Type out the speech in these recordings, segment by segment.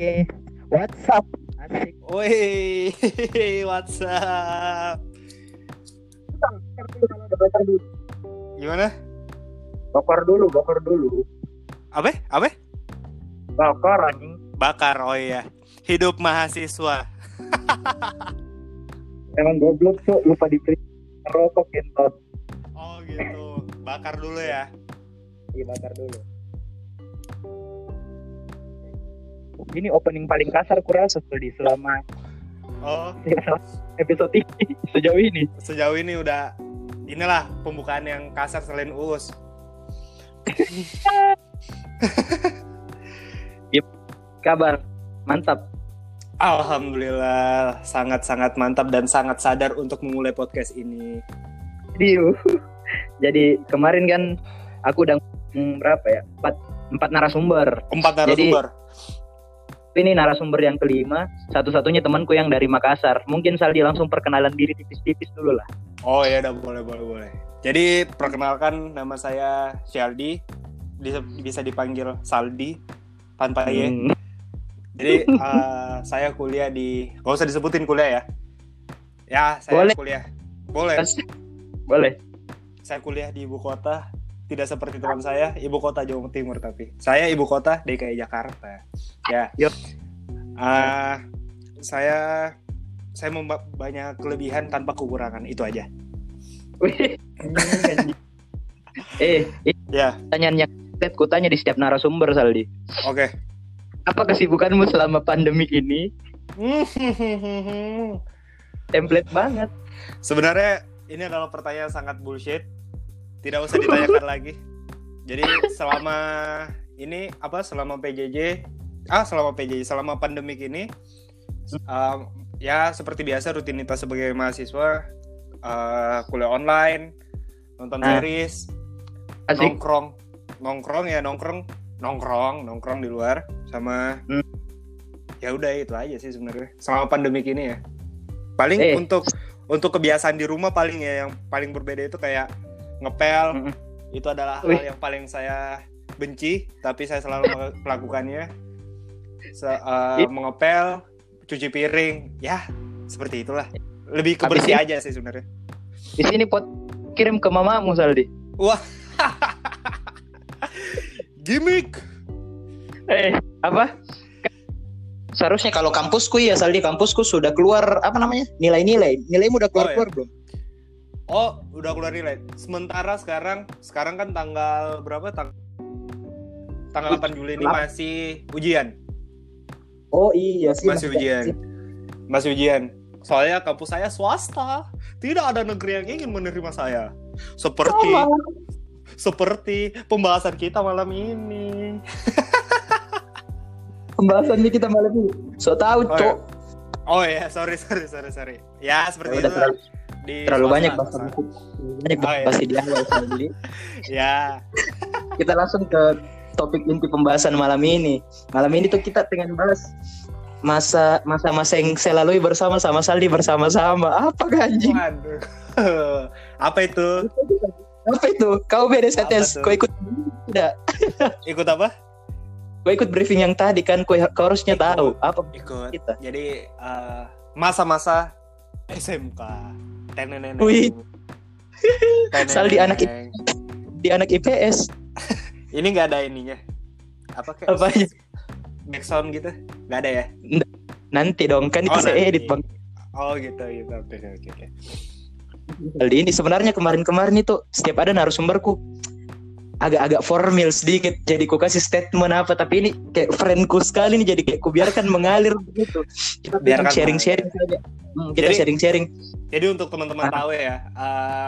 Oke. WhatsApp. Asik. Woi, WhatsApp. Gimana? Bakar dulu, bakar dulu. Apa? Apa? Bakar anjing. Bakar. Oh iya. Hidup mahasiswa. Emang goblok tuh lupa diberi rokok kentot. Oh gitu. Bakar dulu ya. Iya bakar dulu. Ini opening paling kasar kurasa tuh di selama Oh, episode ini sejauh ini. sejauh ini udah inilah pembukaan yang kasar selain Uus. Kabar mantap. Alhamdulillah, sangat-sangat mantap dan sangat sadar untuk memulai podcast ini. Diu. Jadi kemarin kan aku udah hmm, berapa ya? Empat, empat narasumber. Empat Jadi- narasumber. Ini narasumber yang kelima, satu-satunya temanku yang dari Makassar. Mungkin Saldi langsung perkenalan diri tipis-tipis dulu lah. Oh ya udah boleh boleh boleh. Jadi perkenalkan nama saya Shaldi, bisa, dipanggil Saldi tanpa Y. Hmm. Jadi eh, saya kuliah di, gak usah disebutin kuliah ya. Ya saya Boleh. kuliah, boleh. Boleh. Saya kuliah di ibu kota, tidak seperti teman saya, ibu kota Jawa Timur tapi saya ibu kota DKI Jakarta. Ya. Yup. Eh, saya saya memba- banyak kelebihan tanpa kekurangan itu aja. Eh, ini Ya, pertanyaan yang ku tanya di setiap narasumber Saldi. oke. Apa kesibukanmu selama pandemi ini? Template banget. Sebenarnya ini adalah pertanyaan sangat bullshit. Tidak usah ditanyakan lagi. Jadi selama ini apa selama PJJ ah selama PJJ selama pandemik ini um, ya seperti biasa rutinitas sebagai mahasiswa uh, kuliah online nonton Ah. series Asik. nongkrong nongkrong ya nongkrong nongkrong nongkrong di luar sama Hmm. ya udah itu aja sih sebenarnya selama pandemik ini ya paling Eh. untuk untuk kebiasaan di rumah paling ya yang paling berbeda itu kayak ngepel Mm-mm. itu adalah Wih. hal yang paling saya benci tapi saya selalu mel- melakukannya Se- Ih. mengepel cuci piring ya seperti itulah lebih ke Habis bersih ini- aja sih sebenarnya Di sini pot kirim ke mamamu Saldi. gimmick Eh, apa? Seharusnya kalau kampusku ya Saldi kampusku sudah keluar apa namanya? Nilai-nilai. Nilaimu udah keluar-keluar belum? Oh, udah keluar nilai. Sementara sekarang, sekarang kan tanggal berapa? Tang tanggal 8 Juli ini masih ujian. Oh iya sih. Masih ujian. Masih ujian. Soalnya kampus saya swasta. Tidak ada negeri yang ingin menerima saya. Seperti seperti pembahasan kita malam ini. Pembahasannya kita malam ini. So tahu, Oh, Cok. Oh ya, sorry sorry sorry sorry. Ya, seperti Udah itu. terlalu, Di terlalu banyak bahasa banyak Oh, iya. bahasa di awal Saldi. Ya. Kita langsung ke topik inti pembahasan malam ini. Malam ini tuh kita pengen bahas masa masa-masa yang saya lalui bersama sama Saldi bersama-sama. Apa ganjing? Apa itu? Apa itu? Kau beda Apa tes. tuh? Kau ikut tidak? Ikut apa? Kau ikut briefing yang tadi kan? Kau, kau harusnya Ikut. tahu apa ikut kita. jadi eh, masa-masa SMK Teneneneng. Wih. Teneneneng. Saldi anak di anak IPS. ini nggak ada ininya apa kayak Apanya? backsound gitu nggak ada ya Nanti dong kan itu Oh, saya nanti. edit bang. oh gitu gitu oke oke oke Saldi ini sebenarnya kemarin-kemarin itu setiap ada narasumberku agak-agak formal sedikit. Jadi ku kasih statement apa tapi ini kayak friendku sekali nih. Jadi kayak ku biarkan mengalir begitu. Kita Biarkan sharing-sharing saja. Hmm, kita Jadi- sharing-sharing. Jadi untuk teman-teman Ah. tahu ya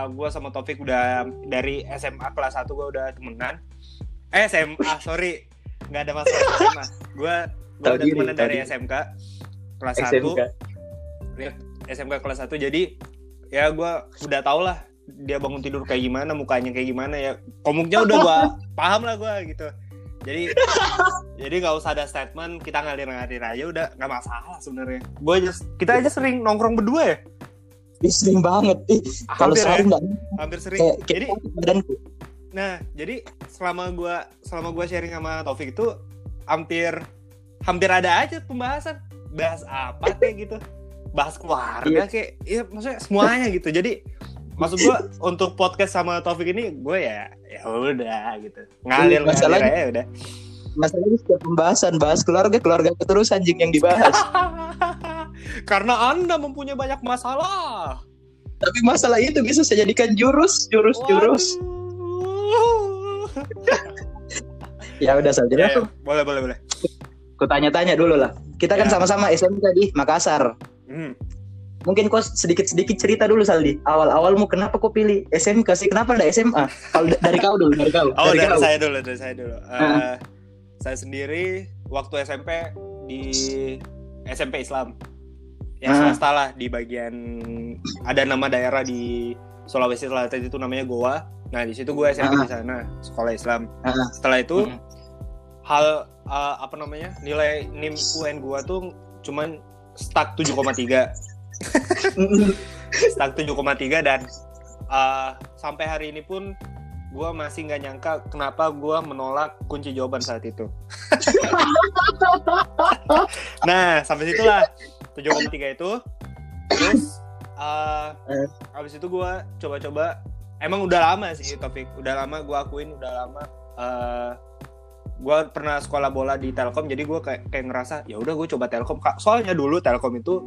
gue sama Taufik udah dari SMA kelas 1 gue udah temenan. Eh SMA sorry. Nggak ada masalah SMA gue gue udah diri, temenan dari diri. SMK kelas 1 SMK. SMK kelas 1 jadi ya gue udah tau lah dia bangun tidur kayak gimana mukanya kayak gimana ya. Komuknya udah gue paham lah gue gitu. Jadi jadi nggak usah ada statement kita ngalir-ngalir aja udah nggak masalah sebenarnya. Gue aja kita aja sering nongkrong berdua ya? Ih, sering banget. Ih kalau sehari ya hampir sering. Kayak, jadi badanku. nah jadi selama gue selama gue sharing sama Taufik itu hampir hampir ada aja pembahasan. Bahas apa kayak gitu. Bahas keluarga kayak ya maksudnya semuanya gitu. Jadi maksud gue untuk podcast sama Taufik ini gue ya ya udah gitu ngalir ngalir Masalahnya- aja udah Masalahnya setiap pembahasan bahas keluarga keluarga terus anjing yang dibahas. karena anda mempunyai banyak masalah Tapi masalah itu bisa saya jadikan jurus, jurus, jurus. Waduh. Ya udah saja. Ya, ya, boleh boleh boleh aku tanya-tanya dulu lah. Kita kan Ya. sama-sama SMK di Makassar. Hmm. Mungkin kau sedikit-sedikit cerita dulu Saldi. Awal-awalmu kenapa kau pilih SMK sih? Kenapa enggak SMA? Kalau dari kau dulu, dari kau. Oh dari, kau. saya dulu, dari saya dulu. Heeh. saya sendiri waktu SMP di SMP Islam, ya Ah. swasta lah di bagian ada nama daerah di Sulawesi Selatan itu namanya Goa. Nah di situ gue SMP Ah. di sana sekolah Islam. Ah. Setelah itu Mm. hal eh, apa namanya nilai nim UN gue tuh cuman stuck 7,3 stuck 7,3 dan uh, sampai hari ini pun gue masih nggak nyangka kenapa gue menolak kunci jawaban saat itu. nah sampai situlah 7,3 itu terus uh, Eh. habis itu gue coba-coba emang udah lama sih topik udah lama gue akuin udah lama uh, gue pernah sekolah bola di Telkom jadi gue kayak kayak ngerasa ya udah gue coba Telkom soalnya dulu Telkom itu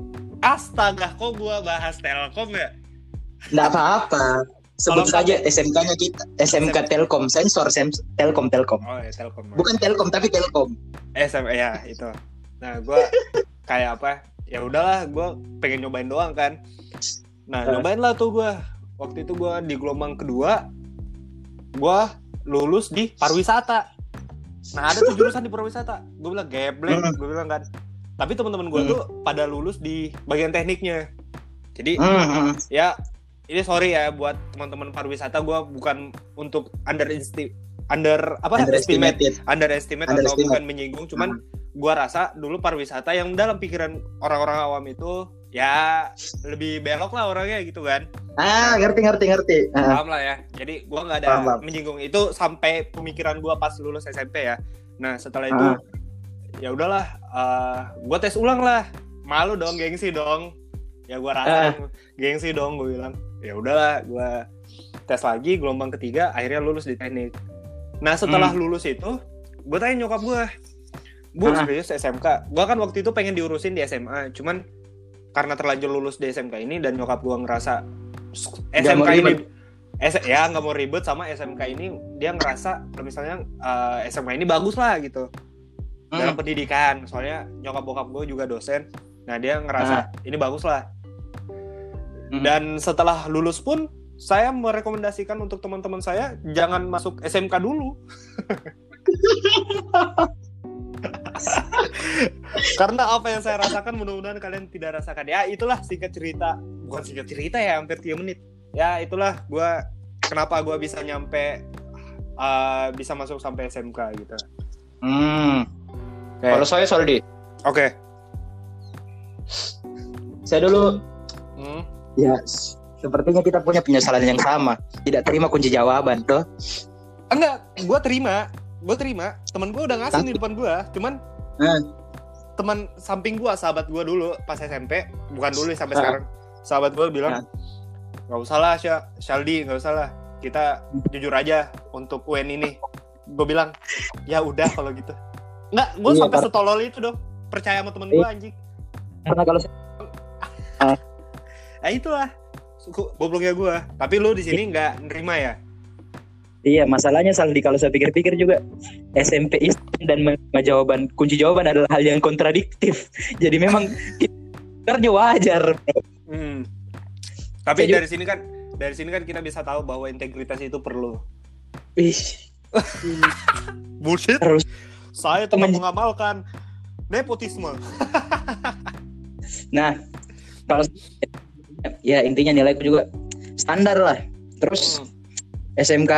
astaga kok gue bahas Telkom ya Enggak apa-apa. Sebut Kalau saja SMK-nya kita, SMK Telkom, sensor sem Telkom Telkom. oh ya Telkom Bukan Telkom tapi Telkom. SM ya itu nah gue kayak apa ya udahlah gue pengen nyobain doang kan nah Eh. nyobain lah tuh gue waktu itu gue di gelombang kedua gue lulus di pariwisata nah ada tuh jurusan di pariwisata gue bilang geblek Hmm. gue bilang kan tapi teman-teman gue Hmm. tuh pada lulus di bagian tekniknya jadi Hmm, hmm. ya ini sorry ya buat teman-teman pariwisata gue bukan untuk under under apa estimate Underestimated. underestimate atau Underestimate. bukan menyinggung cuman gua rasa dulu pariwisata yang dalam pikiran orang-orang awam itu ya lebih belok lah orangnya gitu kan Ah, ngerti ngerti ngerti. Ah, paham lah ya jadi gua nggak ada Paham, paham. menyinggung itu sampai pemikiran gua pas lulus SMP ya nah setelah itu Ah. Ya udahlah eh, gua tes ulang lah. Malu dong gengsi dong. Ya gua rasa gengsi dong gue bilang. Ya udahlah gua tes lagi gelombang ketiga akhirnya lulus di teknik. Nah setelah lulus itu gue tanya nyokap gue bu Ah. serius SMK gue kan waktu itu pengen diurusin di SMA cuman karena terlanjur lulus di SMK ini dan nyokap gue ngerasa SMK ini. S- ya nggak mau ribet sama SMK ini dia ngerasa misalnya eh, SMK ini bagus lah gitu Hmm. dalam pendidikan. Soalnya nyokap bokap gue juga dosen. Nah dia ngerasa ini bagus lah Hmm. dan setelah lulus pun saya merekomendasikan untuk teman-teman saya jangan masuk SMK dulu. Karena apa yang saya rasakan mudah-mudahan kalian tidak rasakan. Ya itulah singkat cerita. Bukan singkat cerita ya hampir 3 menit. Ya itulah gua kenapa gua bisa nyampe uh, bisa masuk sampai SMK gitu. Hmm. Oke. Kalau saya Soldi, oke saya dulu Hmm. ya sepertinya kita punya penyesalan yang sama. Tidak terima kunci jawaban, toh. enggak gua terima gua terima teman gua udah ngasih di depan gua cuman Hmm. teman samping gua sahabat gua dulu pas SMP bukan dulu sampai Ah. sekarang sahabat gua bilang Ah. nggak usah lah Sya, Shaldi nggak usah lah kita jujur aja untuk UN ini gue bilang ya udah kalau gitu nggak gue Iya, sampai setolol itu dong percaya sama temen gue anjing Karena kalau saya, ya itulah gobloknya gue tapi lu di sini nggak nerima ya iya masalahnya Saldi kalau saya pikir-pikir juga SMP Islam dan jawaban kunci jawaban adalah hal yang kontradiktif. Jadi memang kerja wajar. Hmm. tapi Saya juga- dari sini kan dari sini kan kita bisa tahu bahwa integritas itu perlu Ih, bullshit Terus. Saya telah Temen- mengamalkan nepotisme Nah, kalau ya intinya nilaiku juga standar lah. Terus Hmm. SMK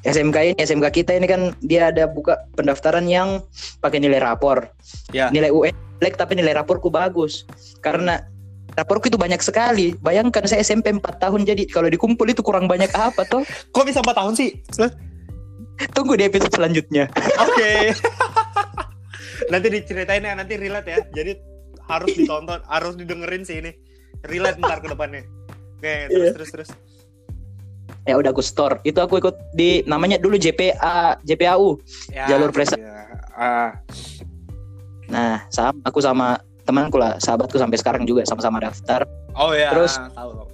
SMK ini SMK kita ini kan dia ada buka pendaftaran yang pakai nilai rapor. Ya. Nilai UN jelek tapi nilai raporku bagus. Karena raporku itu banyak sekali. Bayangkan saya SMP 4 tahun jadi kalau dikumpul itu kurang banyak apa toh? kok bisa 4 tahun sih Tunggu di episode selanjutnya. Oke. nanti diceritain ya nanti relate ya jadi harus ditonton harus didengerin sih ini relate ntar ke depannya oke terus Iya. terus terus ya udah aku store itu aku ikut di namanya dulu JPA JPAU ya, Jalur prestasi. ya. Ah, nah sama aku sama temanku lah sahabatku sampai sekarang juga sama-sama daftar oh ya Terus- tahu tahu.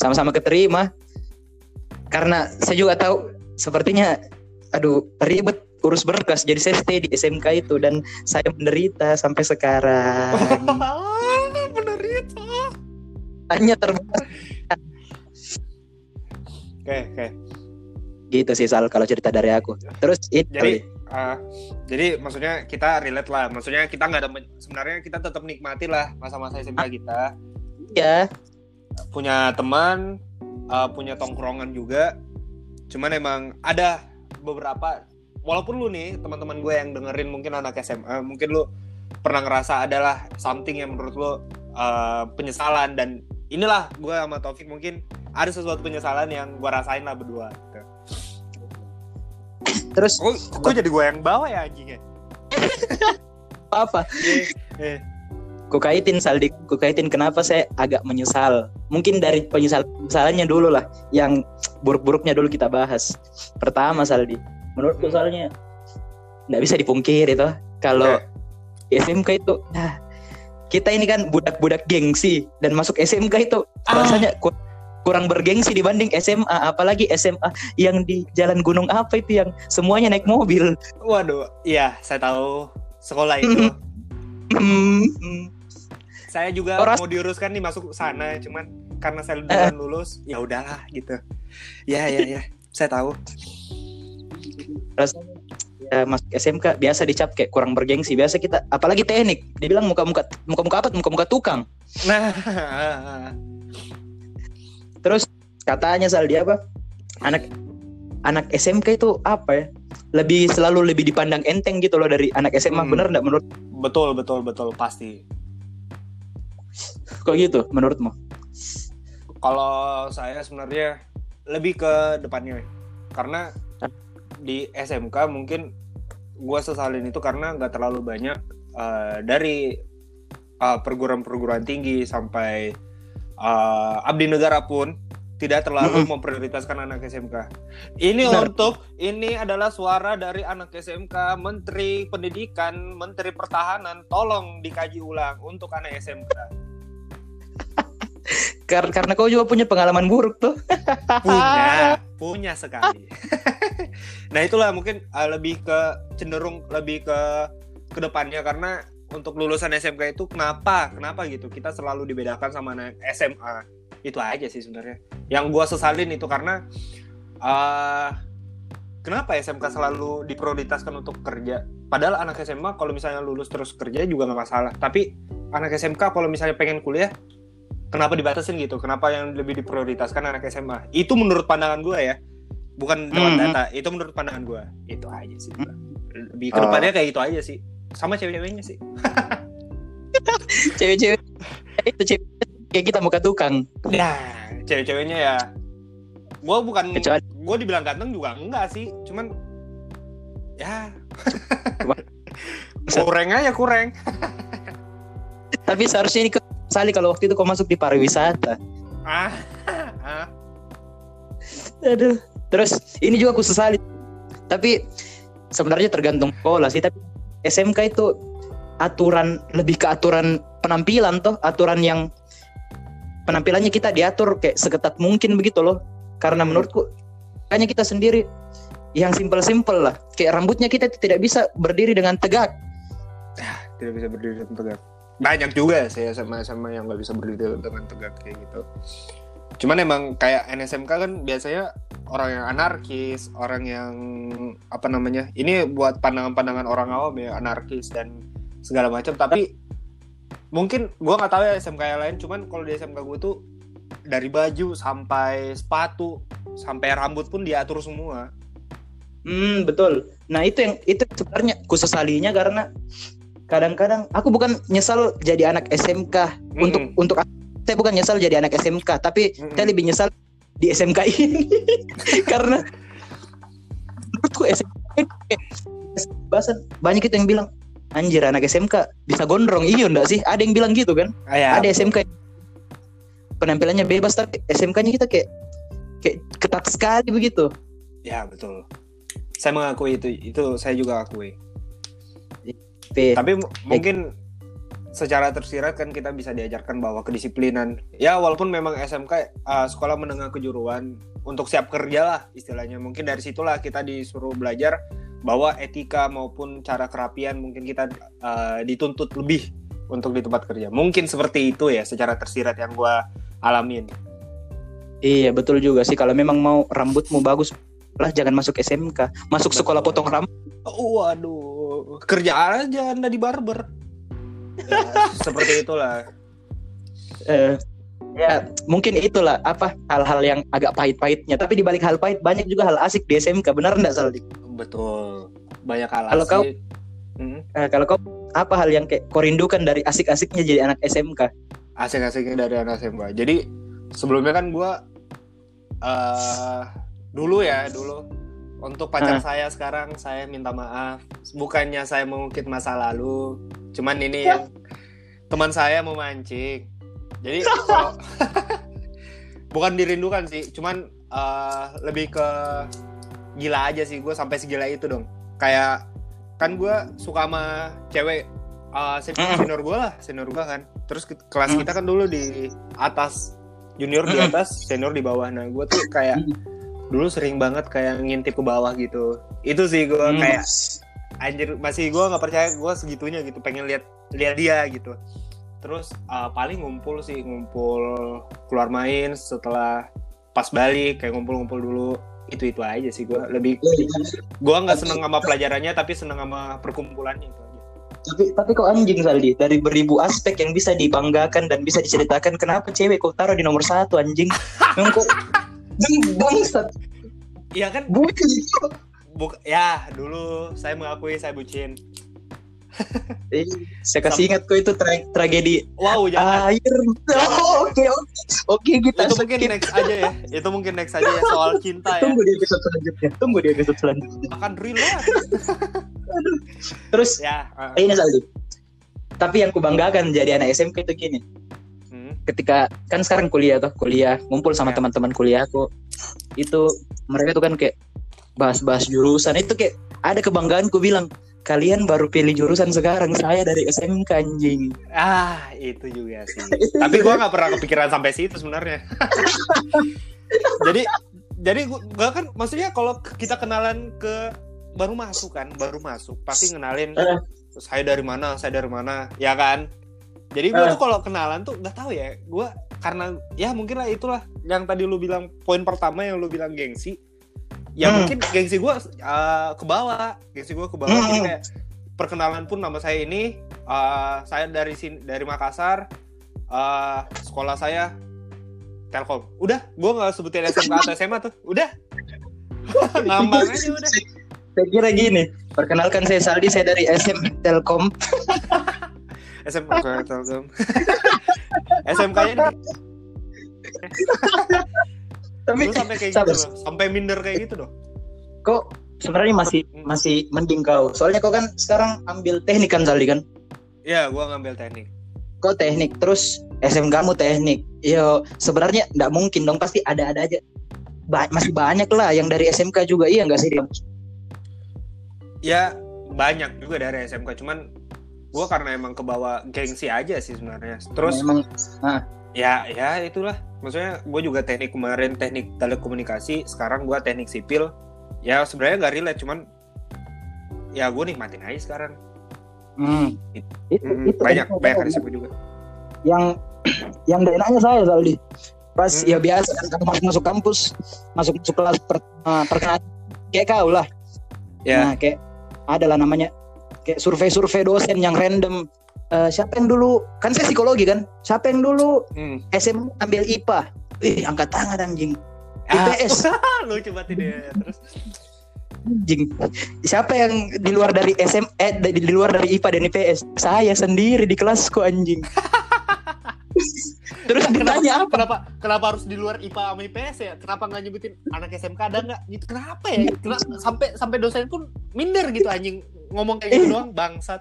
sama-sama keterima karena saya juga tahu sepertinya aduh ribet urus berkas. Jadi saya stay di SMK itu dan saya menderita sampai sekarang. Bener itu hanya terbatas oke oke. Gitu sih Sal kalau cerita dari aku. Terus jadi ah, jadi maksudnya kita relate lah. Maksudnya kita nggak ada sebenarnya kita tetap nikmati lah masa-masa SMK kita. Ya punya teman uh, punya tongkrongan juga cuman emang ada beberapa walaupun lu nih teman-teman gue yang dengerin mungkin anak SMA mungkin lu pernah ngerasa adalah something yang menurut lu uh, penyesalan dan inilah gue sama Taufik mungkin ada sesuatu penyesalan yang gue rasain lah berdua gitu. terus Kok, kok jadi gue yang bawa ya anjingnya? apa Eh, eh. ku kaitin Saldi ku kaitin kenapa saya agak menyesal mungkin dari penyesal penyesalannya dulu lah yang buruk-buruknya dulu kita bahas pertama Saldi menurutku soalnya nggak bisa dipungkiri itu kalau di SMK itu ah, kita ini kan budak-budak gengsi dan masuk SMK itu Ah. rasanya ku- kurang bergengsi dibanding SMA apalagi SMA yang di Jalan Gunung apa itu yang semuanya naik mobil Waduh, iya saya tahu sekolah itu. Hmm, hmm. saya juga Oras- mau diuruskan nih masuk sana, cuman karena saya duluan lulus, ya udahlah gitu. Ya ya ya, saya tahu. rasanya ya masuk SMK biasa dicap kayak kurang bergengsi. Biasa kita apalagi teknik. Dibilang muka-muka muka-muka apa? Muka-muka tukang. Nah, terus katanya soal dia apa? Anak anak SMK itu apa ya? Lebih selalu lebih dipandang enteng gitu loh dari anak SMA Hmm. bener nggak menurut betul betul betul. Pasti. kok gitu menurutmu Kalau saya sebenarnya lebih ke depannya, karena di SMK mungkin gue sesalin itu karena nggak terlalu banyak eh, dari eh, perguruan-perguruan tinggi sampai eh, abdi negara pun tidak terlalu memprioritaskan anak SMK. Ini Benar. untuk ini adalah suara dari anak SMK, Menteri Pendidikan, Menteri Pertahanan, tolong dikaji ulang untuk anak SMK. Kar- karena kau juga punya pengalaman buruk tuh. Punya punya sekali. Nah itulah mungkin uh, lebih ke cenderung lebih ke ke depannya karena untuk lulusan SMK itu kenapa kenapa gitu? Kita selalu dibedakan sama anak SMA itu aja sih sebenarnya. Yang gua sesalin itu karena uh, kenapa SMK selalu diprioritaskan untuk kerja? Padahal anak SMA kalau misalnya lulus terus kerja juga nggak masalah. Tapi anak SMK kalau misalnya pengen kuliah kenapa dibatasin gitu? Kenapa yang lebih diprioritaskan anak SMA? Itu menurut pandangan gue ya, bukan lewat Hmm. data. Itu menurut pandangan gue. Itu aja sih. Lebih ke depannya kayak gitu aja sih. Sama cewek-ceweknya sih. cewek-cewek itu cewek kayak kita muka tukang Nah, cewek-ceweknya ya. Gue bukan, gue dibilang ganteng juga enggak sih. Cuman, ya. kurang aja kurang. tapi seharusnya ini Sali kalau waktu itu kau masuk di pariwisata Ah, ah. Aduh. Terus ini juga aku sesali. Tapi sebenarnya tergantung sekolah sih. Tapi SMK itu aturan lebih ke aturan penampilan toh, aturan yang penampilannya kita diatur kayak seketat mungkin begitu loh. Karena menurutku hanya kita sendiri yang simpel-simpel lah. Kayak rambutnya kita tidak bisa berdiri dengan tegak. tidak bisa berdiri dengan tegak. Banyak juga sih SMA-SMA yang nggak bisa berdiri dengan tegak kayak gitu. Cuman emang kayak NSMK kan biasanya orang yang anarkis, orang yang apa namanya? Ini buat pandangan-pandangan orang awam ya anarkis dan segala macam. Tapi mungkin gua nggak tahu ya SMK yang lain. Cuman kalau di SMK gue tuh dari baju sampai sepatu sampai rambut pun diatur semua. Hmm, betul. Nah, itu yang itu sebenarnya kusesalinya karena kadang-kadang aku bukan nyesal jadi anak SMK untuk Mm-mm. untuk saya bukan nyesal jadi anak SMK, tapi Mm-mm. saya lebih nyesal di SMK ini. Karena menurutku SMK bahasan. Banyak itu yang bilang anjir anak SMK bisa gondrong. Iya enggak sih? Ada yang bilang gitu kan? Ah, ya, ada SMK penampilannya bebas tapi SMK-nya kita kayak kayak ketat sekali begitu. Ya betul. Saya mengakui itu, itu saya juga akui. Tapi m- mungkin secara tersirat kan kita bisa diajarkan bahwa kedisiplinan. Ya walaupun memang SMK uh, sekolah menengah kejuruan untuk siap kerja lah istilahnya. Mungkin dari situlah kita disuruh belajar bahwa etika maupun cara kerapian mungkin kita uh, dituntut lebih untuk di tempat kerja. Mungkin seperti itu ya secara tersirat yang gua alamin. iya betul juga sih kalau memang mau rambutmu bagus lah jangan masuk SMK masuk sekolah Betul. potong rambut Waduh, kerja aja anda di barber. Ya, seperti itulah. eh, ya mungkin itulah apa hal-hal yang agak pahit-pahitnya tapi di balik hal pahit banyak juga hal asik di SMK benar enggak Saldi Betul. Banyak hal Kalau kau- asik. Hmm, Eh, kalau kau apa hal yang kayak kau rindukan dari asik-asiknya jadi anak SMK asik-asiknya dari anak SMK. Jadi sebelumnya kan gua eh dulu ya, dulu untuk pacar saya sekarang saya minta maaf. Bukannya saya mengungkit masa lalu, cuman ini yang teman saya mau mancing. Jadi kalau- bukan dirindukan sih, cuman eh, lebih ke gila aja sih gue sampai segila itu dong. Kayak kan gue suka sama cewek Mm. senior gue lah, senior gue kan. Terus ke- kelas Mm. kita kan dulu di atas, junior di atas, senior di bawah. Nah gue tuh kayak dulu sering banget kayak ngintip ke bawah gitu. Itu sih gue Hmm. kayak anjir masih gue nggak percaya gue segitunya gitu pengen lihat lihat dia gitu. Terus uh, paling ngumpul sih ngumpul keluar main setelah pas balik kayak ngumpul-ngumpul dulu. Itu itu aja sih gue lebih gue nggak seneng sama pelajarannya tapi seneng sama perkumpulannya itu aja. Tapi tapi kok anjing Saldi? Dari beribu aspek yang bisa dibanggakan dan bisa diceritakan kenapa cewek kau taruh di nomor satu anjing? Kok bangsat. Iya kan? Bukan buk ya dulu saya mengakui saya bucin. Eh, saya kasih ingat kok itu tra- tragedi. Wow jangan. Air. Oh, oke oke. Oke kita itu mungkin next aja ya. Itu mungkin next aja ya soal cinta ya. Tunggu di episode selanjutnya. Tunggu di episode selanjutnya. Akan relate terus ya uh, ini Saldi tapi yang kubanggakan jadi anak SMK itu gini. Ketika kan sekarang kuliah tuh kuliah ngumpul sama Ya. teman-teman kuliahku itu mereka tuh kan kayak bahas-bahas jurusan itu kayak ada kebanggaan ku bilang kalian baru pilih jurusan sekarang saya dari SMK anjing Ah, itu juga sih. Tapi gua nggak pernah kepikiran sampai situ sebenarnya. jadi, jadi gua, gua kan, maksudnya kalau kita kenalan ke baru masuk kan, baru masuk, pasti ngenalin Eh. saya dari mana, saya dari mana, ya kan? Jadi gua Eh. tuh kalau kenalan tuh nggak tahu ya, gua karena ya mungkin lah itulah yang tadi lu bilang poin pertama yang lu bilang gengsi. Ya Hmm. mungkin gengsi gua uh, ke bawah, gengsi gua ke bawah Hmm. jadi kayak perkenalan pun nama saya ini uh, saya dari sini dari Makassar uh, sekolah saya Telkom udah gue nggak sebutin SMK atau SMA tuh udah ngambang aja udah saya kira gini perkenalkan saya Saldi saya dari SM Telkom SMK Telkom. SMK nya nih tapi lu sampai kayak sabar. gitu loh. Sampai minder kayak gitu loh kok sebenarnya masih masih mending kau? Soalnya kau kan sekarang ambil teknik kan Saldi kan? Ya gue ngambil teknik. Kau teknik terus SMK kamu teknik. Yo sebenarnya nggak mungkin dong. Pasti ada-ada aja. Ba- masih banyak lah yang dari SMK juga. Iya nggak sih dia ya banyak juga dari SMK cuman gue karena emang kebawa gengsi aja sih sebenarnya. Terus memang ya ya itulah. Maksudnya gue juga teknik kemarin teknik telekomunikasi sekarang gue teknik sipil. Ya sebenarnya nggak relate cuman ya gue nikmatin aja sekarang. Hmm, itu, Mm-mm, itu banyak kan banyak sipil juga. Yang yang gak enaknya saya Saldi pas Hmm. ya biasa kan kamu masuk masuk kampus masuk masuk kelas per, uh, perkenalan kayak kau lah. Ya. Nah kayak adalah namanya kayak survei-survei dosen yang random. Eh, siapa yang dulu kan saya psikologi kan? Siapa yang dulu hmm. SM ambil IPA Ih, angkat tangan anjing. Ah, IPS lucu banget ini terus. Anjing. Siapa yang di luar dari SM eh di, di luar dari IPA dan IPS saya sendiri di kelasku anjing. Terus ditanya apa? Kenapa kenapa harus di luar IPA sama IPS ya? Kenapa nggak nyebutin anak SMK ada nggak? Gitu kenapa ya? Kenapa- sampai sampai dosen pun minder gitu anjing ngomong kayak gitu doang bangsat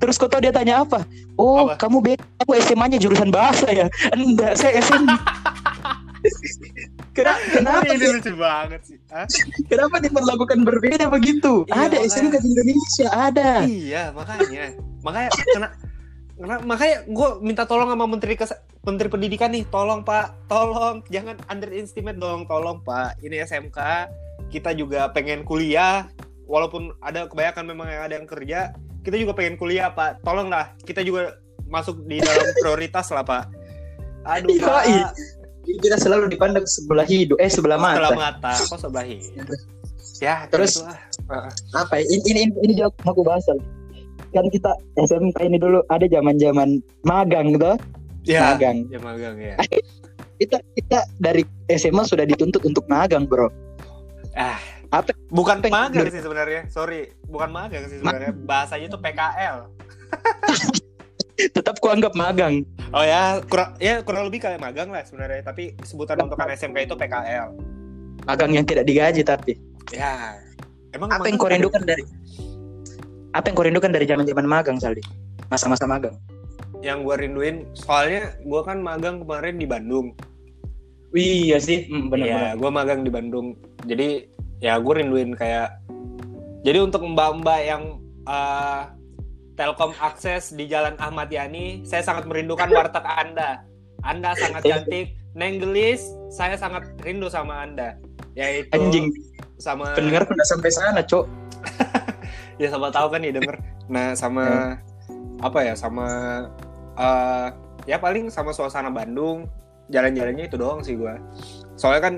Terus kau tahu dia tanya apa? Oh, Apa? kamu beda. Aku SMA-nya jurusan bahasa ya? Enggak, saya SMA. kenapa, kenapa, ini lucu banget sih. Hah? kenapa diperlakukan berbeda begitu? Iya, ada makanya. SMK di Indonesia, ada. Iya, makanya. Makanya kena karena makanya gue minta tolong sama menteri kes menteri pendidikan nih tolong pak tolong jangan underestimate dong tolong pak ini SMK kita juga pengen kuliah walaupun ada kebanyakan memang yang ada yang kerja kita juga pengen kuliah pak tolong lah kita juga masuk di dalam prioritas lah pak aduh Iya, pak iya. Kita selalu dipandang sebelah hidup, eh sebelah sebelah mata. mata kok sebelah hidung ya Terus- lah. Apa? ya? Ini ini ini, jawab aku bahas. Kan kita SMK ini dulu ada zaman-zaman magang gitu, ya magang. ya magang ya Kita kita dari SMA sudah dituntut untuk magang, Bro. ah Apa? bukan yang- magang sih sebenarnya sorry bukan magang sih sebenarnya bahasanya itu PKL Tetap kuanggap magang. oh ya kurang ya kurang lebih kayak magang lah sebenarnya tapi sebutan untuk anak SMK itu PKL Magang yang tidak digaji tapi. ya emang Apa yang kau rindukan dari Apa yang kau rindukan dari zaman-zaman magang, Saldi? Masa-masa magang. yang gue rinduin soalnya gue kan magang kemarin di Bandung Iya sih, hmm, Iya, gue magang di Bandung. Jadi ya gue rinduin kayak jadi untuk mbak-mbak yang eh, Telkom akses di Jalan Ahmad Yani, saya sangat merindukan warteg Anda. Anda sangat cantik. Neng Gelis, saya sangat rindu sama Anda. Yaitu Anjing, sama pendengar udah sampai sana, Cok. ya sama tahu kan nih denger. Nah, sama Ya. apa ya? Sama eh ya paling sama suasana Bandung. Jalan-jalannya itu doang sih gua. Soalnya kan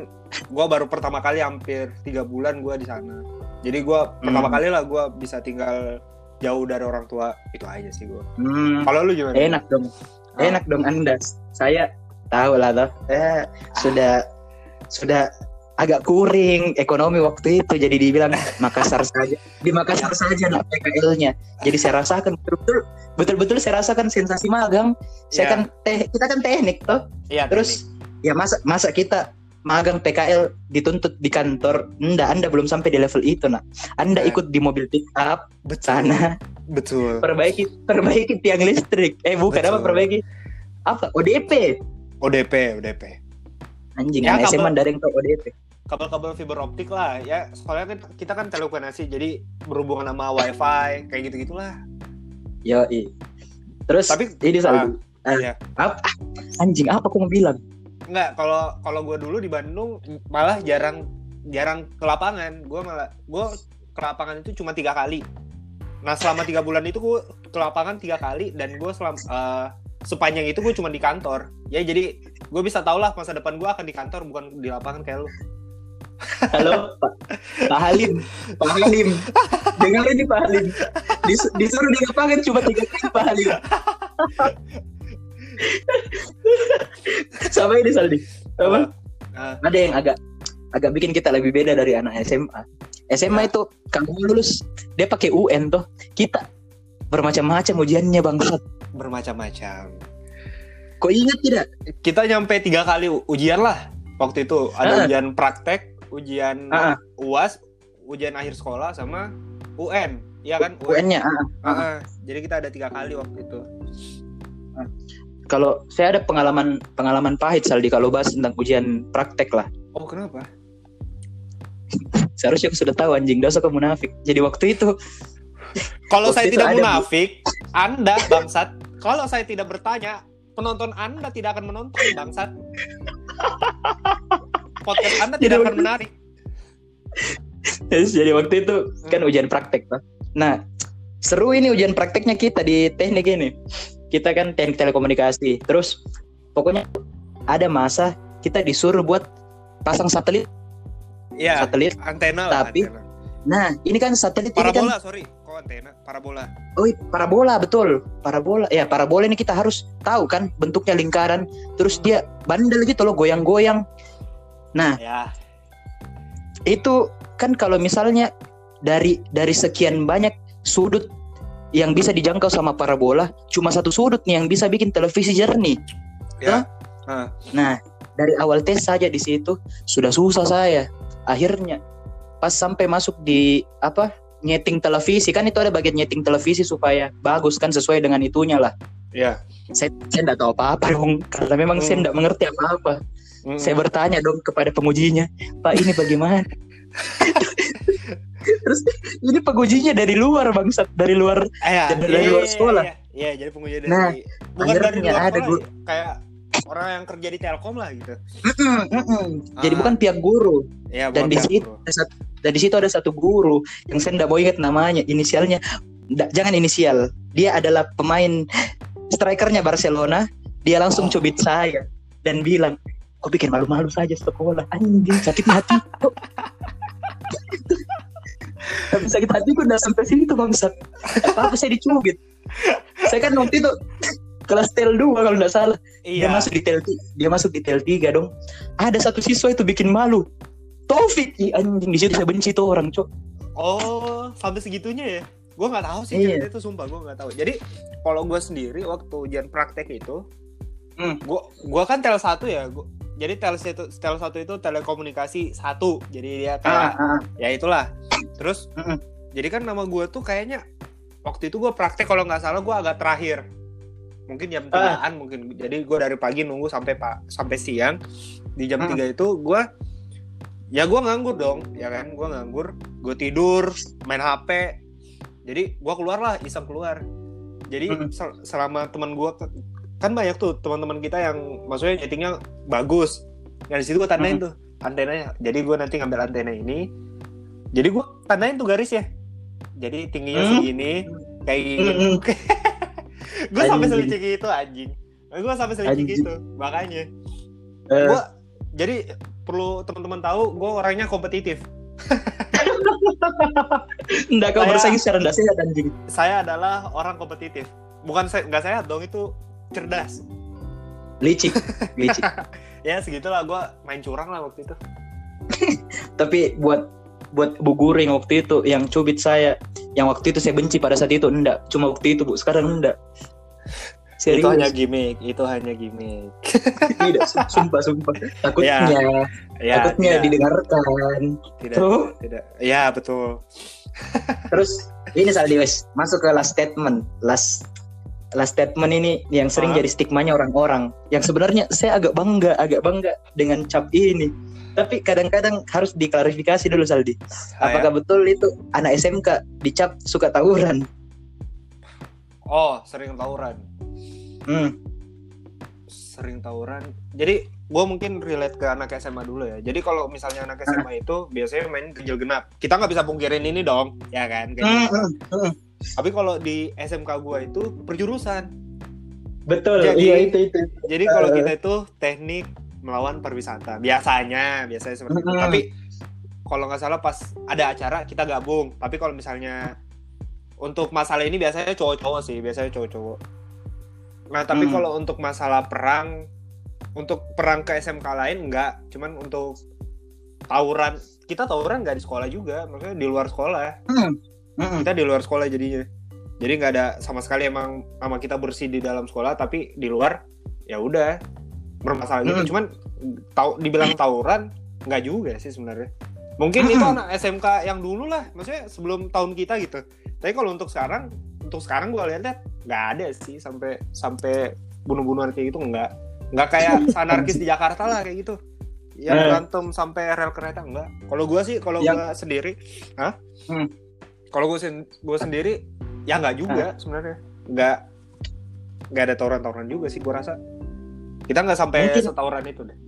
gua baru pertama kali hampir tiga bulan gua di sana. Jadi gua pertama Hmm. kali lah gua bisa tinggal jauh dari orang tua. Itu aja sih gua. Hmm, Kalau lu gimana? enak dong. Ah. Enak dong Anda. Saya tahu lah toh. Eh, sudah sudah agak kuring ekonomi waktu itu jadi dibilang Makassar saja. Di Makassar saja nak PKL-nya. Jadi saya rasakan betul-betul betul-betul saya rasakan sensasi magang. Saya Iya. kan teh kita kan teknik toh. Iya, Terus ya masa masa kita magang PKL dituntut di kantor. Anda Anda belum sampai di level itu nak. Anda Nah. ikut di mobil pick up betul. sana Betul. perbaiki perbaiki tiang listrik. Eh bukan Betul. apa perbaiki apa ODP. ODP, ODP. Anjing Ya, anak SMA ada yang ODP. Kabel-kabel fiber optik lah ya. Soalnya kan kita kan telekomunikasi jadi berhubungan sama wifi kayak gitu-gitulah. Yo, Terus Tapi- ini Saldi. Ah, iya. apa? ah, Anjing apa aku mau bilang? Enggak, kalau kalau gue dulu di Bandung malah jarang jarang ke lapangan. Gue malah gue ke lapangan itu cuma tiga kali. Nah selama tiga bulan itu gue ke lapangan tiga kali dan gue selama eh, sepanjang itu gue cuma di kantor. Ya jadi gue bisa tau lah masa depan gue akan di kantor bukan di lapangan kayak lu. Halo Pak Pak Halim. Pak Halim. Dengar ini Pak Halim. Dis- disuruh di lapangan cuma tiga kali Pak Halim. Sama ini Saldi. Apa? Ah, Ada yang agak agak bikin kita lebih beda dari anak SMA. SMA itu kamu lulus dia pakai UN tuh. Kita bermacam-macam ujiannya bangsat. bermacam-macam. Kok ingat tidak? Kita nyampe tiga kali ujian lah waktu itu. Ada Ah. ujian praktek, ujian Ah, ah. UAS, ujian akhir sekolah sama UN. Iya kan? UN. UN-nya. ah, ah. Ah, ah. Jadi kita ada tiga kali waktu itu. Kalau saya ada pengalaman pengalaman pahit Saldi kalau bahas tentang ujian praktek lah. Oh kenapa? Seharusnya aku sudah tahu anjing dosa kamu munafik. Jadi waktu itu Kalau Waktu saya itu tidak ada, Bu. munafik, Anda bangsat. Kalau saya tidak bertanya, penonton Anda tidak akan menonton bangsat. Podcast Anda Jadi tidak akan waktu- menarik. jadi waktu itu kan ujian praktek Pak. Nah, seru ini ujian prakteknya kita di teknik ini. Kita kan teknik telekomunikasi. Terus pokoknya ada masa kita disuruh buat pasang satelit Iya, satelit. antena lah. Tapi- antena. Nah, ini kan satelit ini kan Parabola, sorry. Kok antena? Parabola. Oh, parabola betul. Parabola. Ya, parabola ini kita harus tahu kan bentuknya lingkaran. Terus dia bandel gitu loh, goyang-goyang. Nah, Ya, itu kan kalau misalnya dari dari sekian banyak sudut yang bisa dijangkau sama parabola, cuma satu sudut nih yang bisa bikin televisi jernih. ya. Nah, dari awal tes saja di situ sudah susah saya. Akhirnya pas sampai masuk di apa nyeting televisi kan itu ada bagian nyeting televisi supaya bagus kan sesuai dengan itunya lah. Iya. Saya saya enggak tahu apa-apa dong karena memang saya Hmm. enggak mengerti apa-apa. Mm-mm. Saya bertanya dong kepada pengujinya, Pak ini bagaimana? Terus ini pengujinya dari luar bangsat, dari luar. Ya, Dari iya, luar iya, sekolah. Iya, iya, jadi penguji dari Nah, bukan dari luar ada sekolah, guru- ya. kayak orang yang kerja di Telkom lah gitu. Mm-mm, mm-mm. Jadi Ah. bukan pihak guru. Iya, Dan di situ satu, dan di situ ada satu guru yang saya tidak mau ingat namanya, inisialnya. Nggak, jangan inisial. Dia adalah pemain strikernya Barcelona. Dia langsung Oh. cubit saya dan bilang, kok bikin malu-malu saja sekolah anjing sakit hati kok." Tapi sakit hati kok udah sampai situ bangsat apa apa saya dicubit saya kan waktu itu kelas tel 2 kalau nggak salah dia Iya. masuk di tel dia masuk di tel 3 dong ada satu siswa itu bikin malu Taufik Ih, anjing di situ saya benci tuh orang cok Oh, sampai segitunya ya? Gue nggak tahu sih Iya. itu sumpah gue nggak tahu. Jadi kalau gue sendiri waktu ujian praktek itu, Hmm. gue gua kan tel satu ya. Gua, jadi tel satu tel satu itu telekomunikasi satu. Jadi dia kayak ah, ah, ya itulah. Terus Mm-mm. jadi kan nama gue tuh kayaknya waktu itu gue praktek kalau nggak salah gue agak terakhir. Mungkin jam Ah. tigaan mungkin. Jadi gue dari pagi nunggu sampai pak sampai siang. Di jam Hmm. 3 itu gue ya gue nganggur dong, ya kan? Gue nganggur, gue tidur, main HP. Jadi gue keluar lah, iseng keluar. Jadi Hmm. sel- selama teman gue kan banyak tuh teman-teman kita yang maksudnya nyetingnya bagus. Yang di situ gue tandain Hmm. tuh antenanya. Jadi gue nanti ngambil antena ini. Jadi gue tandain tuh garis ya. Jadi tingginya Hmm. segini, kayak gini. Mm-mm. gue sampai selicik itu anjing. Gue sampai selicik itu, makanya. Eh, Gue jadi perlu teman-teman tahu, gue orangnya kompetitif. Enggak kau Saya- bersaing secara tidak sehat anjing. Saya adalah orang kompetitif. Bukan saya nggak sehat dong itu cerdas. Licik, licik. Ya segitulah gue main curang lah waktu itu. Tapi buat buat Bu Guring waktu itu yang cubit saya, yang waktu itu saya benci pada saat itu enggak, cuma waktu itu Bu, sekarang enggak. Serius. Itu hanya gimmick, itu hanya gimmick. tidak sum- sumpah sumpah. Takutnya Ya, takutnya tidak, didengarkan. tidak, Tuh. tidak. Ya betul. Terus ini Saldi wes masuk ke last statement. Last last statement ini yang sering Ah. jadi stigmanya orang-orang. Yang sebenarnya saya agak bangga, agak bangga dengan cap ini. Tapi kadang-kadang harus diklarifikasi dulu Saldi. Ah, Apakah betul itu anak SMK dicap suka tawuran? Oh, sering tawuran. Hmm. Sering tawuran. Jadi gue mungkin relate ke anak SMA dulu ya. Jadi kalau misalnya anak SMA itu biasanya main ganjil genap. Kita nggak bisa pungkirin ini dong, ya kan? Ganjil Tapi kalau di SMK gue itu perjurusan. Betul. Jadi- iya itu itu. Jadi kalau kita itu teknik melawan pariwisata. Biasanya, biasanya seperti itu. Tapi kalau nggak salah pas ada acara kita gabung. Tapi kalau misalnya untuk masalah ini biasanya cowok-cowok sih, biasanya cowok-cowok. Nah, tapi Hmm. kalau untuk masalah perang untuk perang ke SMK lain enggak, cuman untuk tawuran kita tawuran nggak di sekolah juga, maksudnya di luar sekolah. Hmm. Hmm. Kita di luar sekolah jadinya. Jadi nggak ada sama sekali emang sama kita bersih di dalam sekolah, tapi di luar ya udah bermasalah gitu. Hmm. Cuman tahu dibilang tawuran nggak juga sih sebenarnya. Mungkin itu Hmm. anak SMK yang dulu lah, maksudnya sebelum tahun kita gitu. Tapi kalau untuk sekarang, untuk sekarang gue lihat nggak ada sih sampai sampai bunuh-bunuhan kayak gitu nggak nggak kayak anarkis di Jakarta lah kayak gitu. Yang Eh. berantem sampai rel kereta enggak. Kalau gue sih, kalau Yang- gue sendiri, hah? Hmm. Kalau gue sen gue sendiri, ya nggak juga sebenarnya. Nggak nggak ada tawuran-tawuran juga sih gue rasa. Kita nggak sampai Mungkin- setawuran itu deh.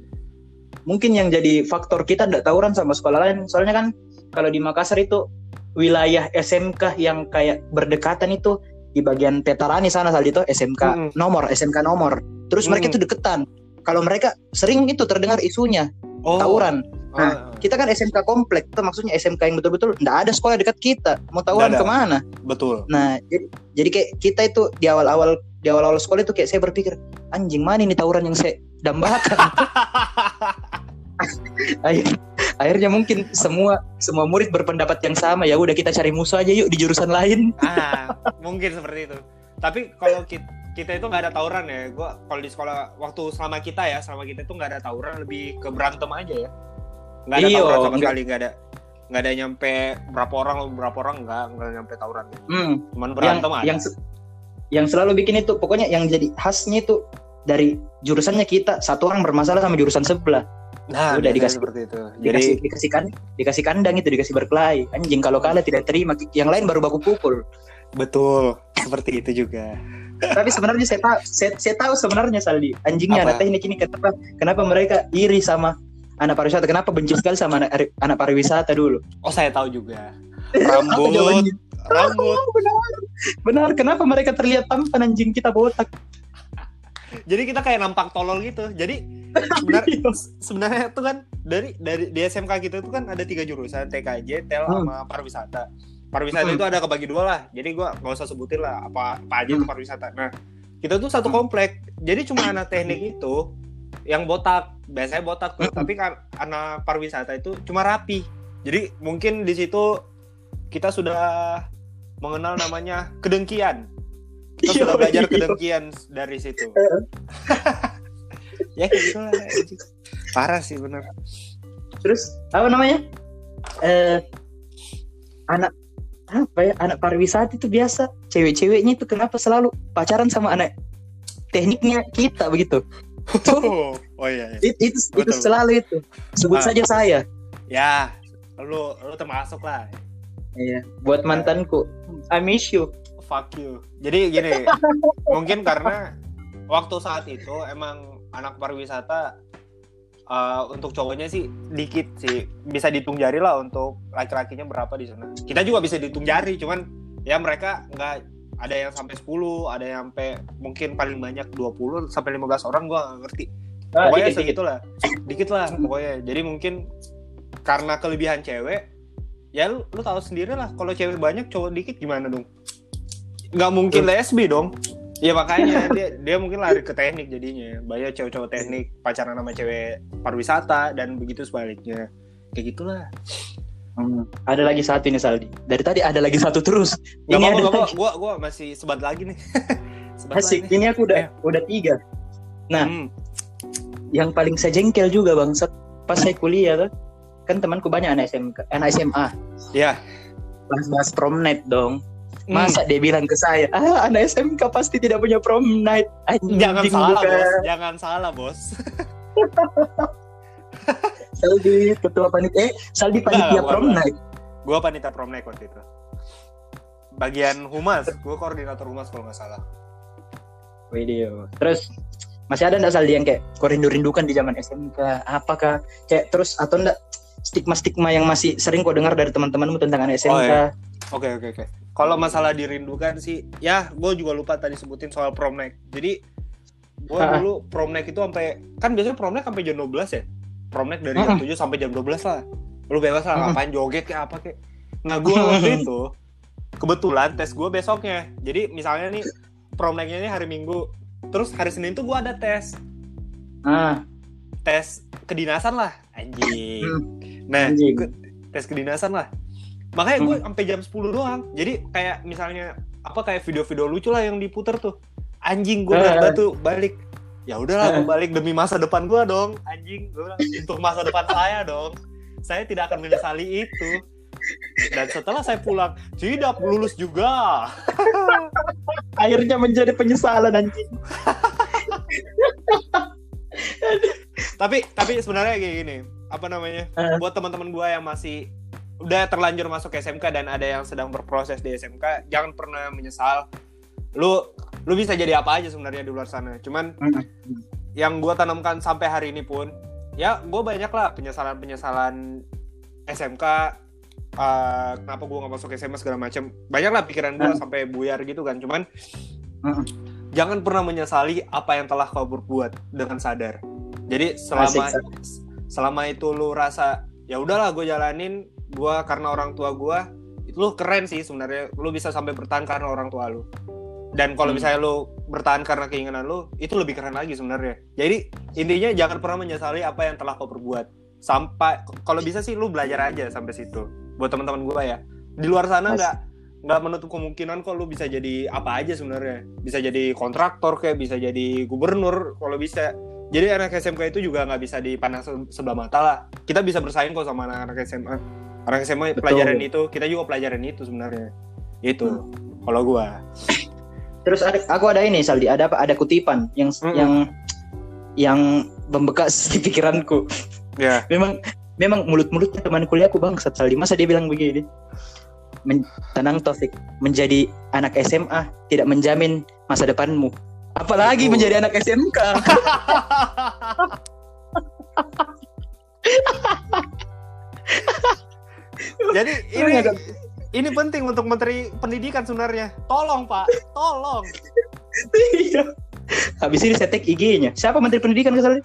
mungkin yang jadi faktor kita tidak tawuran sama sekolah lain soalnya kan kalau di Makassar itu wilayah SMK yang kayak berdekatan itu di bagian Petarani sana tadi itu SMK Mm-mm. nomor SMK nomor terus mereka Mm-mm. itu deketan kalau mereka sering itu terdengar isunya Oh, tawuran ah, kita kan SMK komplek itu maksudnya SMK yang betul-betul tidak ada sekolah dekat kita mau Nggak ada. ke mana betul. nah jadi, jadi kayak kita itu di awal-awal di awal-awal sekolah itu kayak saya berpikir anjing mana ini tawuran yang saya dambakan Akhir- akhirnya mungkin semua semua murid berpendapat yang sama ya udah kita cari musuh aja yuk di jurusan lain ah, mungkin seperti itu. Tapi kalau kita, kita itu nggak ada tawuran ya. Gua kalau di sekolah waktu selama kita ya, selama kita itu nggak ada tawuran, lebih ke berantem aja ya. Nggak ada Iya, tawuran sama sekali, nggak ada. nggak ada nyampe berapa orang berapa orang nggak nggak nyampe tawuran. Hmm, cuman yang berantem ada yang se- yang selalu bikin itu pokoknya yang jadi khasnya itu dari jurusannya kita satu orang bermasalah sama jurusan sebelah. Nah udah dikasih- seperti itu. jadi dikasih dikasih kan dikasih kandang itu dikasih berkelahi. Anjing kalau kalah tidak terima. Yang lain baru baku pukul. Betul seperti itu juga. Tapi sebenarnya saya tahu saya, saya tahu sebenarnya Saldi. Anjingnya Apa? teknik ini kenapa kenapa mereka iri sama anak pariwisata kenapa benci sekali sama anak anak pariwisata dulu oh saya tahu juga rambut jawabannya? rambut benar benar kenapa mereka terlihat tampan anjing kita botak jadi kita kayak nampak tolol gitu jadi sebenarnya sebenarnya itu kan dari dari di SMK kita itu kan ada tiga jurusan TKJ, TEL Hmm. sama pariwisata. Pariwisata Hmm. itu ada kebagi dua lah. Jadi gua nggak usah sebutin lah apa apa aja itu Hmm. pariwisata. Nah, kita tuh satu Hmm. komplek. Jadi cuma anak teknik itu yang botak, biasanya botak tuh, Hmm. tapi anak pariwisata itu cuma rapi. Jadi mungkin di situ kita sudah mengenal namanya kedengkian. Kita Iya, sudah belajar iya. kedengkian dari situ. ya kayak gitu lah. Parah sih bener. terus apa namanya eh anak apa ya anak pariwisata itu biasa cewek-ceweknya itu kenapa selalu pacaran sama anak tekniknya kita begitu Oh, oh iya, iya. It- itu itu Betul. selalu itu sebut Ah. saja saya Ya, lu lu termasuk lah. iya buat mantanku I miss you Fuck you. Jadi gini, mungkin karena waktu saat itu emang anak pariwisata eh, untuk cowoknya sih dikit sih bisa dihitung jari lah untuk laki-lakinya berapa di sana. Kita juga bisa dihitung jari, cuman ya mereka nggak ada yang sampai 10, ada yang sampai mungkin paling banyak 20 sampai 15 orang gua nggak ngerti. Ah, pokoknya dikit, dikit. segitulah. Dikit lah pokoknya. Jadi mungkin karena kelebihan cewek ya lu, lu tahu sendiri lah kalau cewek banyak cowok dikit gimana dong? Nggak mungkin lesbi dong. Ya makanya dia dia mungkin lari ke teknik jadinya. Banyak cowok-cowok teknik pacaran sama cewek pariwisata dan begitu sebaliknya. Kayak gitulah Hmm. ada lagi satu ini Saldi dari tadi ada lagi satu terus Gak ini apa-apa, ada gak apa lagi gua gua masih sebat lagi nih sebat asik lagi. ini aku udah Eh. udah tiga nah Hmm. yang paling saya jengkel juga bangsat pas saya kuliah tuh kan temanku banyak anak SMK anak SMA ya bahas-bahas prom night dong Hmm. Masa dia bilang ke saya, ah anak SMK pasti tidak punya prom night. Anjing, jangan salah bukan. bos jangan salah bos Saldi ketua panitia, eh Saldi panitia bukan, prom night. Gua panitia prom night waktu itu. Bagian humas, gua koordinator humas kalau nggak salah. Video. Terus masih ada nggak Saldi yang kayak kau rindu-rindukan di zaman SMK? Apakah kayak terus atau enggak stigma-stigma yang masih sering kau dengar dari teman-temanmu tentang anak SMK? Oh, iya. Oke oke oke. Kalau masalah dirindukan sih, ya gue juga lupa tadi sebutin soal prom night. Jadi gue dulu prom night itu sampai kan biasanya prom night sampai jam 12 ya. Prom night dari jam. 7 sampai jam 12 lah. Lu bebas lah Mm-mm. ngapain joget kayak apa kayak. Nah gue waktu itu kebetulan tes gue besoknya. Jadi misalnya nih prom night-nya ini hari Minggu. Terus hari Senin tuh gue ada tes. Ah, tes kedinasan lah anjing Hmm. nah Anjing. tes kedinasan lah makanya gue Hmm. sampai jam 10 doang jadi kayak misalnya apa kayak video-video lucu lah yang diputer tuh anjing gue berat batu balik ya udahlah gue Eh. balik demi masa depan gue dong anjing gue bilang untuk masa depan saya dong saya tidak akan menyesali itu dan setelah saya pulang tidak lulus juga akhirnya menjadi penyesalan anjing. tapi tapi sebenarnya kayak gini apa namanya Eh. buat teman-teman gua yang masih udah terlanjur masuk SMK dan ada yang sedang berproses di SMK jangan pernah menyesal lu lu bisa jadi apa aja sebenarnya di luar sana. Cuman Hmm. yang gua tanamkan sampai hari ini pun ya gua banyak lah penyesalan penyesalan SMK eh, kenapa gua nggak masuk SMA segala macam banyak lah pikiran gua Hmm. sampai buyar gitu kan. Cuman Hmm. jangan pernah menyesali apa yang telah kau berbuat dengan sadar. Jadi selama Asik, selama itu lu rasa ya udahlah gue jalanin gue karena orang tua gue itu lu keren sih sebenarnya. Lu bisa sampai bertahan karena orang tua lu dan kalau Hmm. misalnya lu bertahan karena keinginan lu itu lebih keren lagi sebenarnya jadi intinya jangan pernah menyesali apa yang telah kau perbuat sampai kalau bisa sih lu belajar aja sampai situ buat teman-teman gue ya di luar sana nggak nggak menutup kemungkinan kok lu bisa jadi apa aja sebenarnya bisa jadi kontraktor kayak bisa jadi gubernur kalau bisa jadi anak SMK itu juga nggak bisa dipandang se- sebelah mata lah kita bisa bersaing kok sama anak-anak SMA Anak SMA Betul. pelajaran itu, kita juga pelajaran itu sebenarnya. Itu. Hmm. Kalau gua. Terus ada aku ada ini Saldi, ada apa? Ada kutipan yang Mm-mm. yang yang membekas di pikiranku. Ya. Memang memang mulut-mulutnya teman kuliahku bangsat Saldi. Masa dia bilang begini? Men- tenang Taufik, menjadi anak SMA tidak menjamin masa depanmu. Apalagi Betul. menjadi anak SMK. Jadi ini ini penting untuk menteri pendidikan sebenarnya. Tolong, Pak. Tolong. Iya. Habis ini saya tag IG-nya. Siapa Menteri Pendidikan Saldi?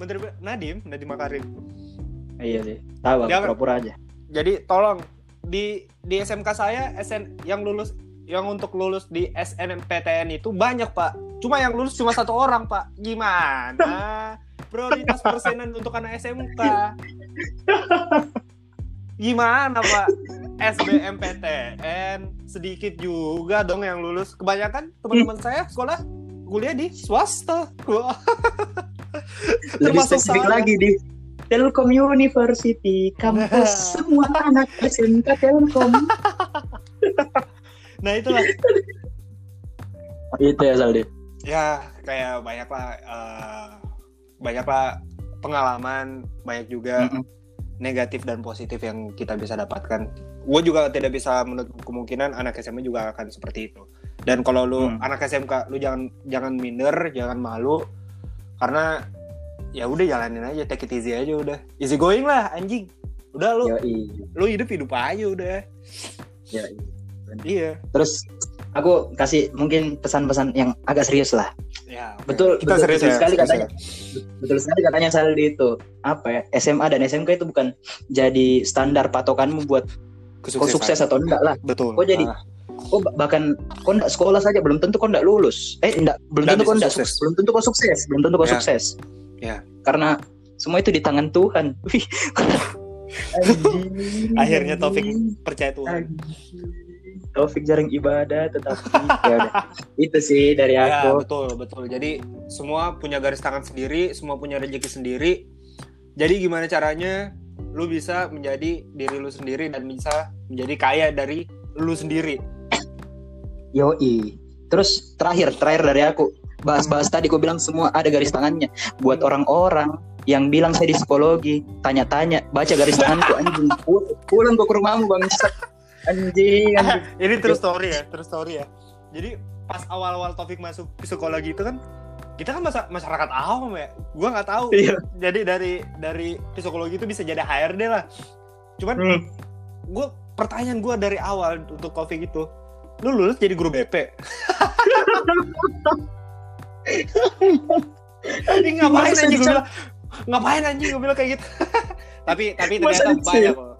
Menteri Nadim, Nadim Makarim. Iya sih. Tahu pura-pura aja. Jadi tolong di di SMK saya SN yang lulus yang untuk lulus di SNMPTN itu banyak pak. Cuma yang lulus cuma satu orang pak. Gimana? Prioritas persenan untuk anak SMK. Gimana pak? SBMPTN sedikit juga dong yang lulus. Kebanyakan teman-teman saya sekolah kuliah di swasta. Lebih spesifik saya. lagi di Telkom University, kampus semua anak SMK Telkom. Nah itulah Itu ya Saldi. ya kayak banyak lah eh, banyak lah pengalaman banyak juga Mm-mm. negatif dan positif yang kita bisa dapatkan gue juga tidak bisa menutup kemungkinan anak SMA juga akan seperti itu dan kalau lu Hmm. anak SMK lu jangan jangan minder jangan malu karena ya udah jalanin aja take it easy aja udah easy going lah anjing udah lu Yoi. lu hidup hidup aja udah Yoi. iya Terus aku kasih mungkin pesan-pesan yang agak serius lah. ya oke. Betul, kita betul, serius betul ya sekali serius katanya. ya. Betul sekali katanya Saldi itu. Apa ya? SMA dan SMK itu bukan jadi standar patokanmu buat kau Kesuksesan. sukses atau enggak lah. betul Kok jadi- Ah. Kau ba- bahkan kau enggak sekolah saja belum tentu kau enggak lulus. Eh enggak, belum tentu kau enggak sukses. Belum tentu kau sukses, belum tentu kau Ya. sukses. Ya. Karena semua itu di tangan Tuhan. Akhirnya Taufik percaya Tuhan Taufik jarang ibadah tetapi ya udah. itu sih dari Ya aku. betul betul. Jadi semua punya garis tangan sendiri, semua punya rezeki sendiri. Jadi gimana caranya lu bisa menjadi diri lu sendiri dan bisa menjadi kaya dari lu sendiri. Yoi. Terus terakhir terakhir dari aku bahas-bahas tadi aku bilang semua ada garis tangannya buat orang-orang yang bilang saya di psikologi tanya-tanya baca garis tanganku anjing Pul- pulang kau ke rumahmu bang anjing anjing Ini true story ya, true story ya. Jadi pas awal-awal Taufik masuk psikologi itu kan kita kan masa- masyarakat awam ya. Gua nggak tahu. Iya. Jadi dari dari psikologi itu bisa jadi HRD lah. Cuman Hmm. gue pertanyaan gue dari awal untuk Taufik itu lu lulus jadi guru BP Ini ngapain anjing gue bilang ngapain anjing gue bilang kayak gitu tapi tapi Masa ternyata banyak ya? loh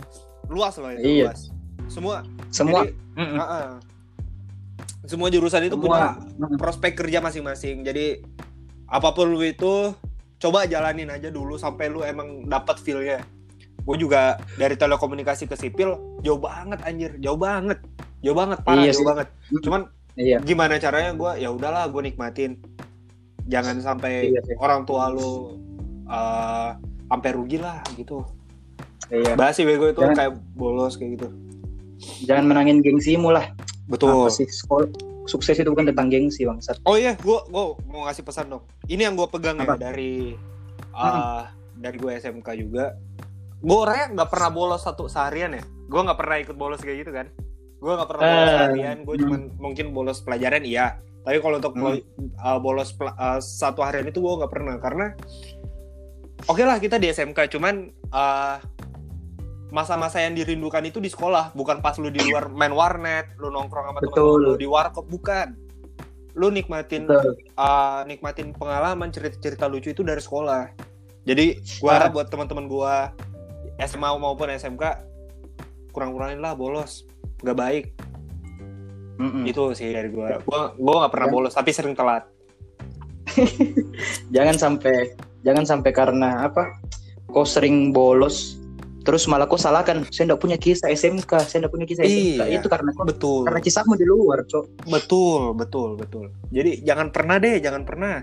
luas loh itu Iya. luas semua semua jadi, Mm-mm. uh-uh. semua jurusan itu Semua. punya prospek kerja masing-masing jadi apa pun lu itu coba jalanin aja dulu sampai lu emang dapat feel-nya. Gue juga dari telekomunikasi ke sipil jauh banget anjir. Jauh banget. Jauh banget parah Iya jauh banget. Cuman iya. gimana caranya gue ya udahlah gue nikmatin. Jangan sampai Iya sih. orang tua lu uh, sampai rugi lah gitu. Iya. Bahas sih bego itu Jangan- kayak bolos kayak gitu. Jangan menangin gengsimu lah. Betul. Apa sih? Sekolah sukses itu bukan tentang gengsi bangsat Oh iya, gue gua mau ngasih pesan dong. Ini yang gue pegang ya dari uh, dari gue SMK juga. Gue orangnya nggak pernah bolos satu seharian ya. Gue nggak pernah ikut bolos kayak gitu kan. Gue nggak pernah bolos Eh, seharian. Gue hmm. cuman mungkin bolos pelajaran iya. Tapi kalau untuk Hmm. uh, bolos uh, satu harian itu gue nggak pernah karena oke lah kita di SMK cuman uh, masa-masa yang dirindukan itu di sekolah bukan pas lu di luar main warnet lu nongkrong sama Betul. lu di warkop bukan lu nikmatin Betul. uh, nikmatin pengalaman cerita-cerita lucu itu dari sekolah. Jadi gua harap buat teman-teman gua SMA maupun SMK kurang-kurangin lah bolos, nggak baik. Mm-mm. Itu sih dari gua. Gua gua nggak pernah Ya. bolos tapi sering telat. jangan sampai jangan sampai karena apa kau sering bolos terus malah kau salahkan saya enggak punya kisah SMK saya enggak punya kisah SMK Iya. itu karena kau Betul. karena kisahmu di luar cok Betul, betul, betul. Jadi jangan pernah deh, jangan pernah.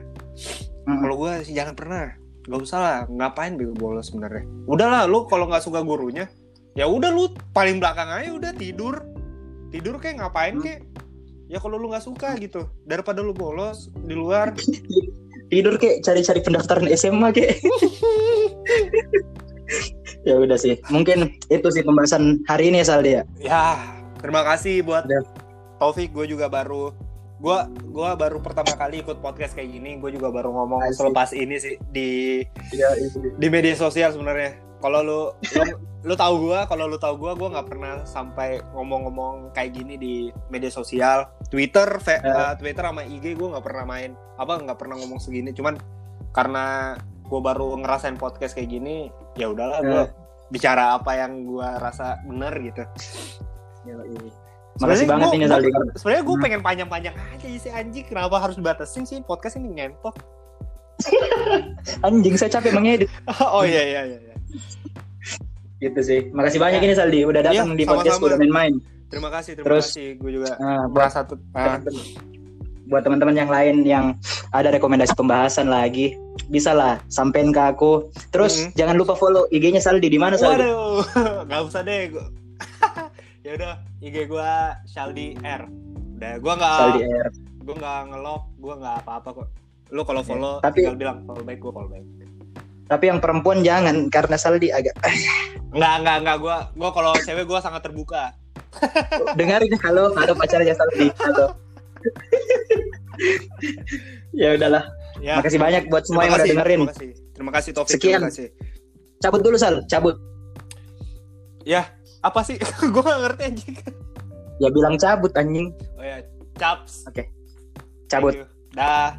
Mm-mm. Kalau gua sih jangan pernah. Gak usah lah, ngapain bego bolos sebenarnya. Udahlah, lu kalau nggak suka gurunya, ya udah lu paling belakang aja udah tidur tidur kayak ngapain Hmm. kayak ya kalau lu nggak suka gitu daripada lu bolos di luar tidur kek cari-cari pendaftaran SMA kek ya udah sih. Mungkin itu sih pembahasan hari ini ya Saldi ya? Ya terima kasih buat Udah. Taufik gue juga baru gue gua baru pertama kali ikut podcast kayak gini gue juga baru ngomong Asik. selepas ini sih di Iya, di media sosial sebenarnya. Kalau lu lu, lu tahu gue kalau lu tahu gue gue nggak pernah sampai ngomong-ngomong kayak gini di media sosial. Twitter fe- eh, Twitter sama IG gue nggak pernah main. Apa nggak pernah ngomong segini. Cuman karena gue baru ngerasain podcast kayak gini ya udahlah gue Eh. bicara apa yang gue rasa bener gitu. Makasih banget ini Saldi sebenarnya gue Hmm. pengen panjang-panjang aja sih anjing. Kenapa harus dibatasin sih? Podcast ini ngentot. Anjing saya capek mengedit. Oh iya iya iya iya. gitu sih. Makasih banyak ini Saldi udah datang Iya, di podcast udah main-main. Terima kasih terima Terus, kasih. Gue juga buat merasa tuh buat teman-teman yang lain yang ada rekomendasi pembahasan lagi bisa lah sampein ke aku terus Mhm. jangan lupa follow IG-nya Saldi di mana Saldi Waduh, nggak usah deh. Gua... ya udah, IG gua Shaldi R. Udah, gua nggak, Saldi R gua nggak ngelok, gua nggak apa-apa kok. Lu kalau Oke, follow, tapi- tinggal bilang follow baik, gua follow baik. tapi yang perempuan jangan karena Saldi agak Nggak, nggak, nggak. Gua, gua kalau cewek gua sangat terbuka. dengarin halo halo pacarnya Saldi halo ya udahlah Ya. makasih banyak buat semua terima yang udah dengerin Terima kasih, terima kasih Taufik. Sekian. Terima kasih. cabut dulu Sal cabut Ya, apa sih? gua nggak ngerti anjing. ya bilang cabut anjing Oh ya, caps. cabut Thank you. Dah.